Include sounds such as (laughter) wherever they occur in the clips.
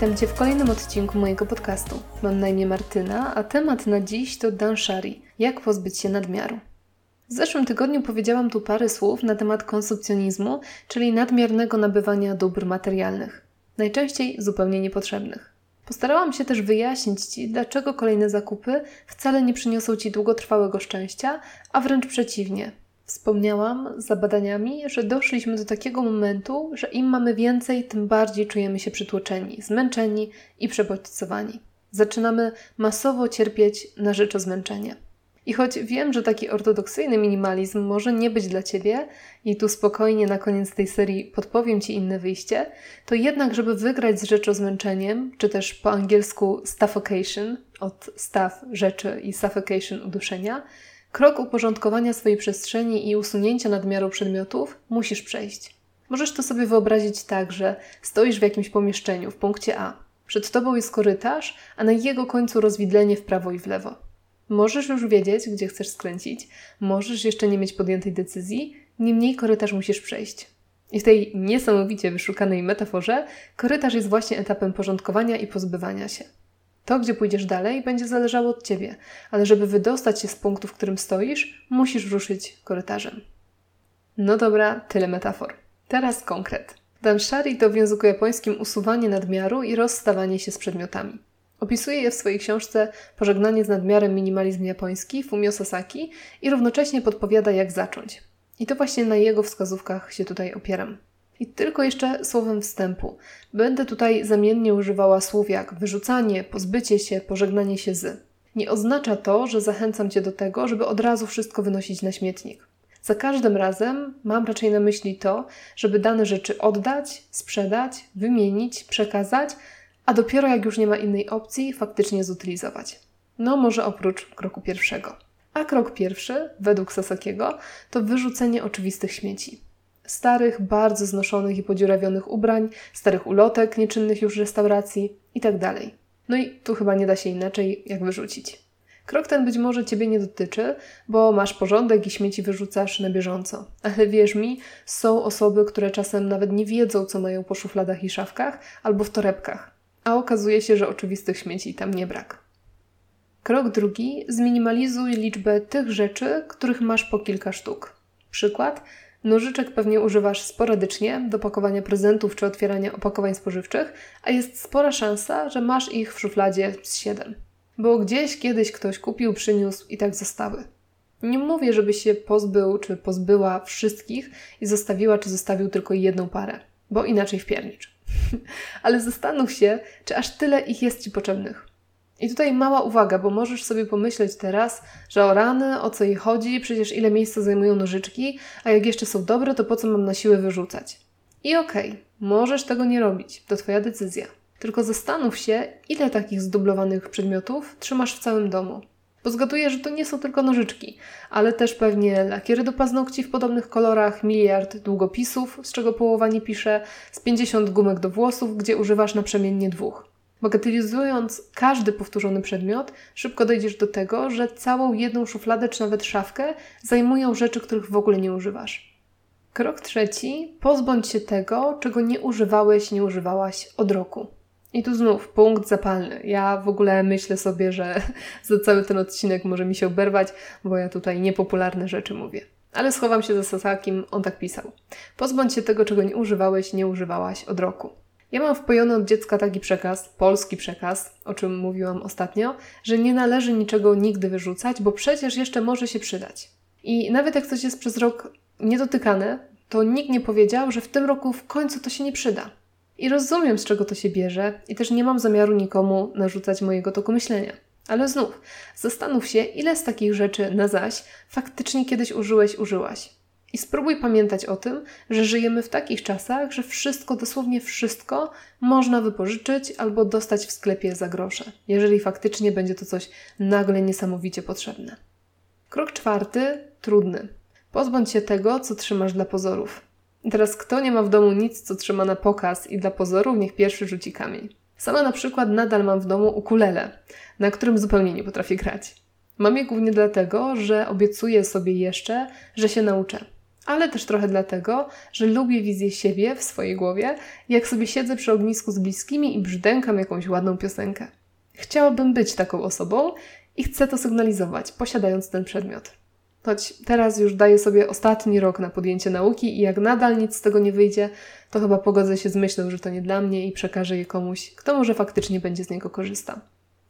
Witam Cię w kolejnym odcinku mojego podcastu. Mam na imię Martyna, a temat na dziś to danshari. Jak pozbyć się nadmiaru? W zeszłym tygodniu powiedziałam tu parę słów na temat konsumpcjonizmu, czyli nadmiernego nabywania dóbr materialnych. Najczęściej zupełnie niepotrzebnych. Postarałam się też wyjaśnić Ci, dlaczego kolejne zakupy wcale nie przyniosą Ci długotrwałego szczęścia, a wręcz przeciwnie, Wspomniałam za badaniami, że doszliśmy do takiego momentu, że im mamy więcej, tym bardziej czujemy się przytłoczeni, zmęczeni i przebodźcowani. Zaczynamy masowo cierpieć na rzecz o zmęczenie. I choć wiem, że taki ortodoksyjny minimalizm może nie być dla Ciebie, i tu spokojnie na koniec tej serii podpowiem Ci inne wyjście, to jednak, żeby wygrać z rzeczą zmęczeniem, czy też po angielsku suffocation, od staw rzeczy i suffocation uduszenia, Krok uporządkowania swojej przestrzeni i usunięcia nadmiaru przedmiotów musisz przejść. Możesz to sobie wyobrazić tak, że stoisz w jakimś pomieszczeniu w punkcie A. Przed tobą jest korytarz, a na jego końcu rozwidlenie w prawo i w lewo. Możesz już wiedzieć, gdzie chcesz skręcić, możesz jeszcze nie mieć podjętej decyzji, niemniej korytarz musisz przejść. I w tej niesamowicie wyszukanej metaforze korytarz jest właśnie etapem porządkowania i pozbywania się. To, gdzie pójdziesz dalej, będzie zależało od ciebie, ale żeby wydostać się z punktu, w którym stoisz, musisz ruszyć korytarzem. No dobra, tyle metafor. Teraz konkret. Danshari to w języku japońskim usuwanie nadmiaru i rozstawanie się z przedmiotami. Opisuje je w swojej książce Pożegnanie z nadmiarem minimalizm japoński Fumio Sasaki i równocześnie podpowiada, jak zacząć. I to właśnie na jego wskazówkach się tutaj opieram. I tylko jeszcze słowem wstępu. Będę tutaj zamiennie używała słów jak wyrzucanie, pozbycie się, pożegnanie się z. Nie oznacza to, że zachęcam Cię do tego, żeby od razu wszystko wynosić na śmietnik. Za każdym razem mam raczej na myśli to, żeby dane rzeczy oddać, sprzedać, wymienić, przekazać, a dopiero jak już nie ma innej opcji, faktycznie zutylizować. No, może oprócz kroku pierwszego. A krok pierwszy, według Sasakiego, to wyrzucenie oczywistych śmieci starych, bardzo znoszonych i podziurawionych ubrań, starych ulotek, nieczynnych już restauracji itd. Tak no i tu chyba nie da się inaczej, jak wyrzucić. Krok ten być może Ciebie nie dotyczy, bo masz porządek i śmieci wyrzucasz na bieżąco. Ale wierz mi, są osoby, które czasem nawet nie wiedzą, co mają po szufladach i szafkach albo w torebkach. A okazuje się, że oczywistych śmieci tam nie brak. Krok drugi: zminimalizuj liczbę tych rzeczy, których masz po kilka sztuk. Przykład: Nożyczek pewnie używasz sporadycznie do pakowania prezentów czy otwierania opakowań spożywczych, a jest spora szansa, że masz ich w szufladzie z 7. Bo gdzieś kiedyś ktoś kupił, przyniósł i tak zostały. Nie mówię, żebyś się pozbył czy pozbyła wszystkich i zostawiła czy zostawił tylko jedną parę, bo inaczej wpiernicz. (laughs) Ale zastanów się, czy aż tyle ich jest Ci potrzebnych. I tutaj mała uwaga, bo możesz sobie pomyśleć teraz, że o rany, o co jej chodzi, przecież ile miejsca zajmują nożyczki, a jak jeszcze są dobre, to po co mam na siłę wyrzucać? I okej, okay, możesz tego nie robić, to Twoja decyzja. Tylko zastanów się, ile takich zdublowanych przedmiotów trzymasz w całym domu. Bo zgaduję, że to nie są tylko nożyczki, ale też pewnie lakiery do paznokci w podobnych kolorach, miliard długopisów, z czego połowa nie pisze, z 50 gumek do włosów, gdzie używasz naprzemiennie dwóch. Bagatelizując każdy powtórzony przedmiot, szybko dojdziesz do tego, że całą jedną szufladę czy nawet szafkę zajmują rzeczy, których w ogóle nie używasz. Krok trzeci: pozbądź się tego, czego nie używałeś, nie używałaś od roku. I tu znów punkt zapalny. Ja w ogóle myślę sobie, że (laughs) za cały ten odcinek może mi się oberwać, bo ja tutaj niepopularne rzeczy mówię. Ale schowam się za Sasakim, on tak pisał. Pozbądź się tego, czego nie używałeś, nie używałaś od roku. Ja mam wpojony od dziecka taki przekaz, polski przekaz, o czym mówiłam ostatnio, że nie należy niczego nigdy wyrzucać, bo przecież jeszcze może się przydać. I nawet jak coś jest przez rok niedotykane, to nikt nie powiedział, że w tym roku w końcu to się nie przyda. I rozumiem, z czego to się bierze, i też nie mam zamiaru nikomu narzucać mojego toku myślenia. Ale znów, zastanów się, ile z takich rzeczy na zaś faktycznie kiedyś użyłeś, użyłaś. I spróbuj pamiętać o tym, że żyjemy w takich czasach, że wszystko, dosłownie wszystko, można wypożyczyć albo dostać w sklepie za grosze, jeżeli faktycznie będzie to coś nagle niesamowicie potrzebne. Krok czwarty, trudny. Pozbądź się tego, co trzymasz dla pozorów. Teraz, kto nie ma w domu nic, co trzyma na pokaz i dla pozorów, niech pierwszy rzuci kamień. Sama na przykład nadal mam w domu ukulele, na którym zupełnie nie potrafię grać. Mam je głównie dlatego, że obiecuję sobie jeszcze, że się nauczę ale też trochę dlatego, że lubię wizję siebie w swojej głowie, jak sobie siedzę przy ognisku z bliskimi i brzdękam jakąś ładną piosenkę. Chciałabym być taką osobą i chcę to sygnalizować, posiadając ten przedmiot. Choć teraz już daję sobie ostatni rok na podjęcie nauki i jak nadal nic z tego nie wyjdzie, to chyba pogodzę się z myślą, że to nie dla mnie i przekażę je komuś, kto może faktycznie będzie z niego korzystał.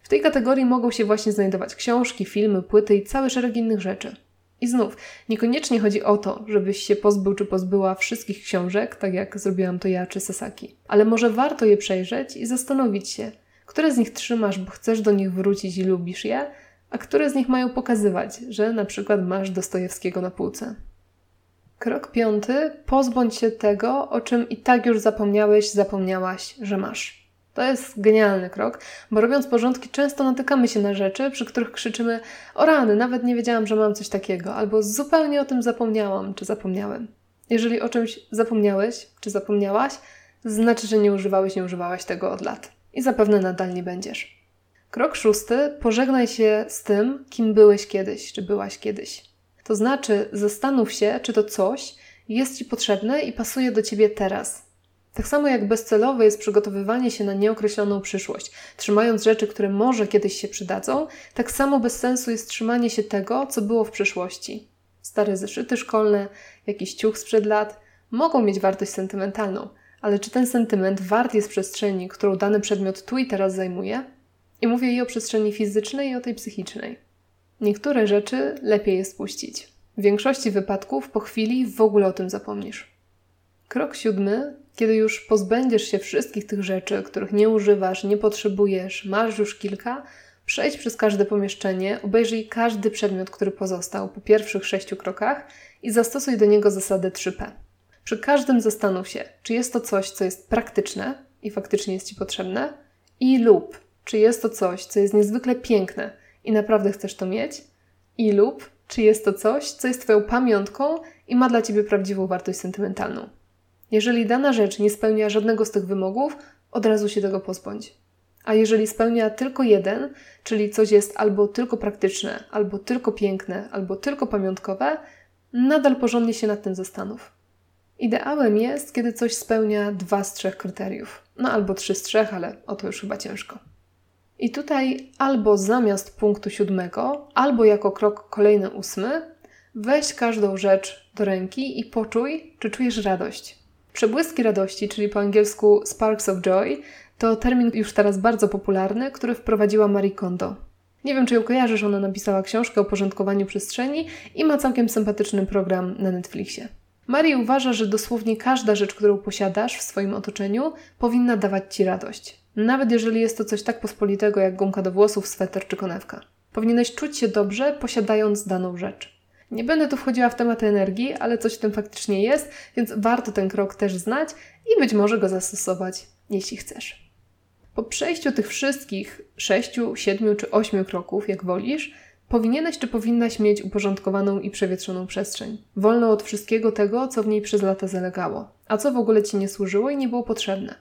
W tej kategorii mogą się właśnie znajdować książki, filmy, płyty i cały szereg innych rzeczy. I znów, niekoniecznie chodzi o to, żebyś się pozbył czy pozbyła wszystkich książek, tak jak zrobiłam to ja czy Sasaki. Ale może warto je przejrzeć i zastanowić się, które z nich trzymasz, bo chcesz do nich wrócić i lubisz je, a które z nich mają pokazywać, że na przykład masz Dostojewskiego na półce. Krok piąty: pozbądź się tego, o czym i tak już zapomniałeś, zapomniałaś, że masz. To jest genialny krok, bo robiąc porządki często natykamy się na rzeczy, przy których krzyczymy: O rany, nawet nie wiedziałam, że mam coś takiego, albo zupełnie o tym zapomniałam czy zapomniałem. Jeżeli o czymś zapomniałeś czy zapomniałaś, znaczy, że nie używałeś, nie używałaś tego od lat i zapewne nadal nie będziesz. Krok szósty: pożegnaj się z tym, kim byłeś kiedyś, czy byłaś kiedyś. To znaczy, zastanów się, czy to coś jest ci potrzebne i pasuje do ciebie teraz. Tak samo jak bezcelowe jest przygotowywanie się na nieokreśloną przyszłość, trzymając rzeczy, które może kiedyś się przydadzą, tak samo bez sensu jest trzymanie się tego, co było w przeszłości. Stare zeszyty szkolne, jakiś ciuch sprzed lat mogą mieć wartość sentymentalną, ale czy ten sentyment wart jest przestrzeni, którą dany przedmiot tu i teraz zajmuje? I mówię i o przestrzeni fizycznej, i o tej psychicznej. Niektóre rzeczy lepiej jest puścić. W większości wypadków po chwili w ogóle o tym zapomnisz. Krok siódmy, kiedy już pozbędziesz się wszystkich tych rzeczy, których nie używasz, nie potrzebujesz, masz już kilka, przejdź przez każde pomieszczenie, obejrzyj każdy przedmiot, który pozostał po pierwszych sześciu krokach i zastosuj do niego zasadę 3P. Przy każdym zastanów się, czy jest to coś, co jest praktyczne i faktycznie jest Ci potrzebne, i lub czy jest to coś, co jest niezwykle piękne i naprawdę chcesz to mieć, i lub czy jest to coś, co jest Twoją pamiątką i ma dla Ciebie prawdziwą wartość sentymentalną. Jeżeli dana rzecz nie spełnia żadnego z tych wymogów, od razu się tego pozbądź. A jeżeli spełnia tylko jeden, czyli coś jest albo tylko praktyczne, albo tylko piękne, albo tylko pamiątkowe, nadal porządnie się nad tym zastanów. Ideałem jest, kiedy coś spełnia dwa z trzech kryteriów. No albo trzy z trzech, ale o to już chyba ciężko. I tutaj albo zamiast punktu siódmego, albo jako krok kolejny ósmy, weź każdą rzecz do ręki i poczuj, czy czujesz radość. Przebłyski radości, czyli po angielsku sparks of joy, to termin już teraz bardzo popularny, który wprowadziła Marie Kondo. Nie wiem, czy ją kojarzysz, ona napisała książkę o porządkowaniu przestrzeni i ma całkiem sympatyczny program na Netflixie. Marie uważa, że dosłownie każda rzecz, którą posiadasz w swoim otoczeniu, powinna dawać Ci radość. Nawet jeżeli jest to coś tak pospolitego jak gumka do włosów, sweter czy konewka. Powinieneś czuć się dobrze, posiadając daną rzecz. Nie będę tu wchodziła w tematy energii, ale coś w tym faktycznie jest, więc warto ten krok też znać i być może go zastosować, jeśli chcesz. Po przejściu tych wszystkich sześciu, siedmiu czy ośmiu kroków, jak wolisz, powinieneś czy powinnaś mieć uporządkowaną i przewietrzoną przestrzeń, wolną od wszystkiego tego, co w niej przez lata zalegało, a co w ogóle ci nie służyło i nie było potrzebne.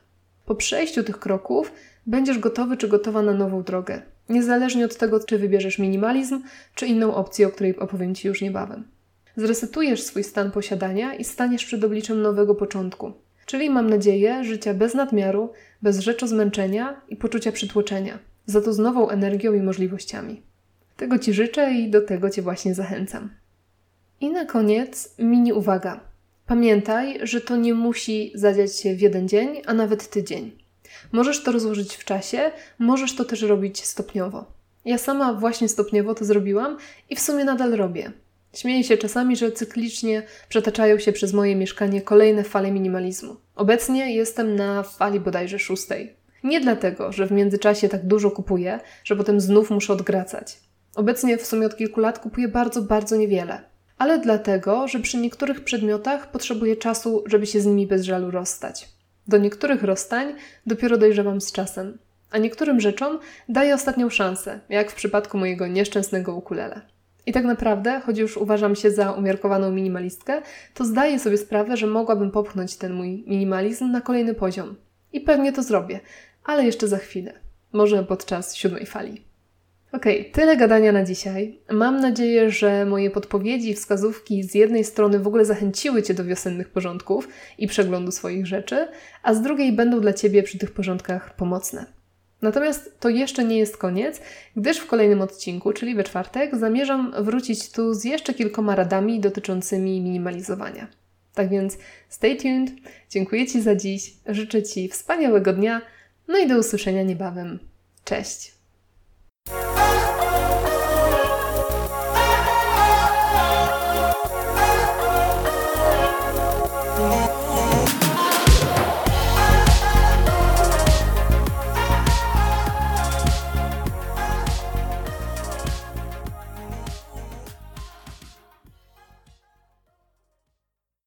Po przejściu tych kroków będziesz gotowy czy gotowa na nową drogę, niezależnie od tego, czy wybierzesz minimalizm, czy inną opcję, o której opowiem Ci już niebawem. Zresetujesz swój stan posiadania i staniesz przed obliczem nowego początku, czyli mam nadzieję życia bez nadmiaru, bez zmęczenia i poczucia przytłoczenia, za to z nową energią i możliwościami. Tego Ci życzę i do tego Cię właśnie zachęcam. I na koniec mini uwaga. Pamiętaj, że to nie musi zadziać się w jeden dzień, a nawet tydzień. Możesz to rozłożyć w czasie, możesz to też robić stopniowo. Ja sama właśnie stopniowo to zrobiłam i w sumie nadal robię. Śmieję się czasami, że cyklicznie przetaczają się przez moje mieszkanie kolejne fale minimalizmu. Obecnie jestem na fali bodajże szóstej. Nie dlatego, że w międzyczasie tak dużo kupuję, że potem znów muszę odgracać. Obecnie w sumie od kilku lat kupuję bardzo, bardzo niewiele. Ale dlatego, że przy niektórych przedmiotach potrzebuję czasu, żeby się z nimi bez żalu rozstać. Do niektórych rozstań dopiero dojrzewam z czasem, a niektórym rzeczom daję ostatnią szansę, jak w przypadku mojego nieszczęsnego ukulele. I tak naprawdę, choć już uważam się za umiarkowaną minimalistkę, to zdaję sobie sprawę, że mogłabym popchnąć ten mój minimalizm na kolejny poziom. I pewnie to zrobię, ale jeszcze za chwilę. Może podczas siódmej fali. Okej, okay, tyle gadania na dzisiaj. Mam nadzieję, że moje podpowiedzi, wskazówki z jednej strony w ogóle zachęciły Cię do wiosennych porządków i przeglądu swoich rzeczy, a z drugiej będą dla Ciebie przy tych porządkach pomocne. Natomiast to jeszcze nie jest koniec, gdyż w kolejnym odcinku, czyli we czwartek, zamierzam wrócić tu z jeszcze kilkoma radami dotyczącymi minimalizowania. Tak więc stay tuned, dziękuję Ci za dziś, życzę Ci wspaniałego dnia, no i do usłyszenia niebawem. Cześć!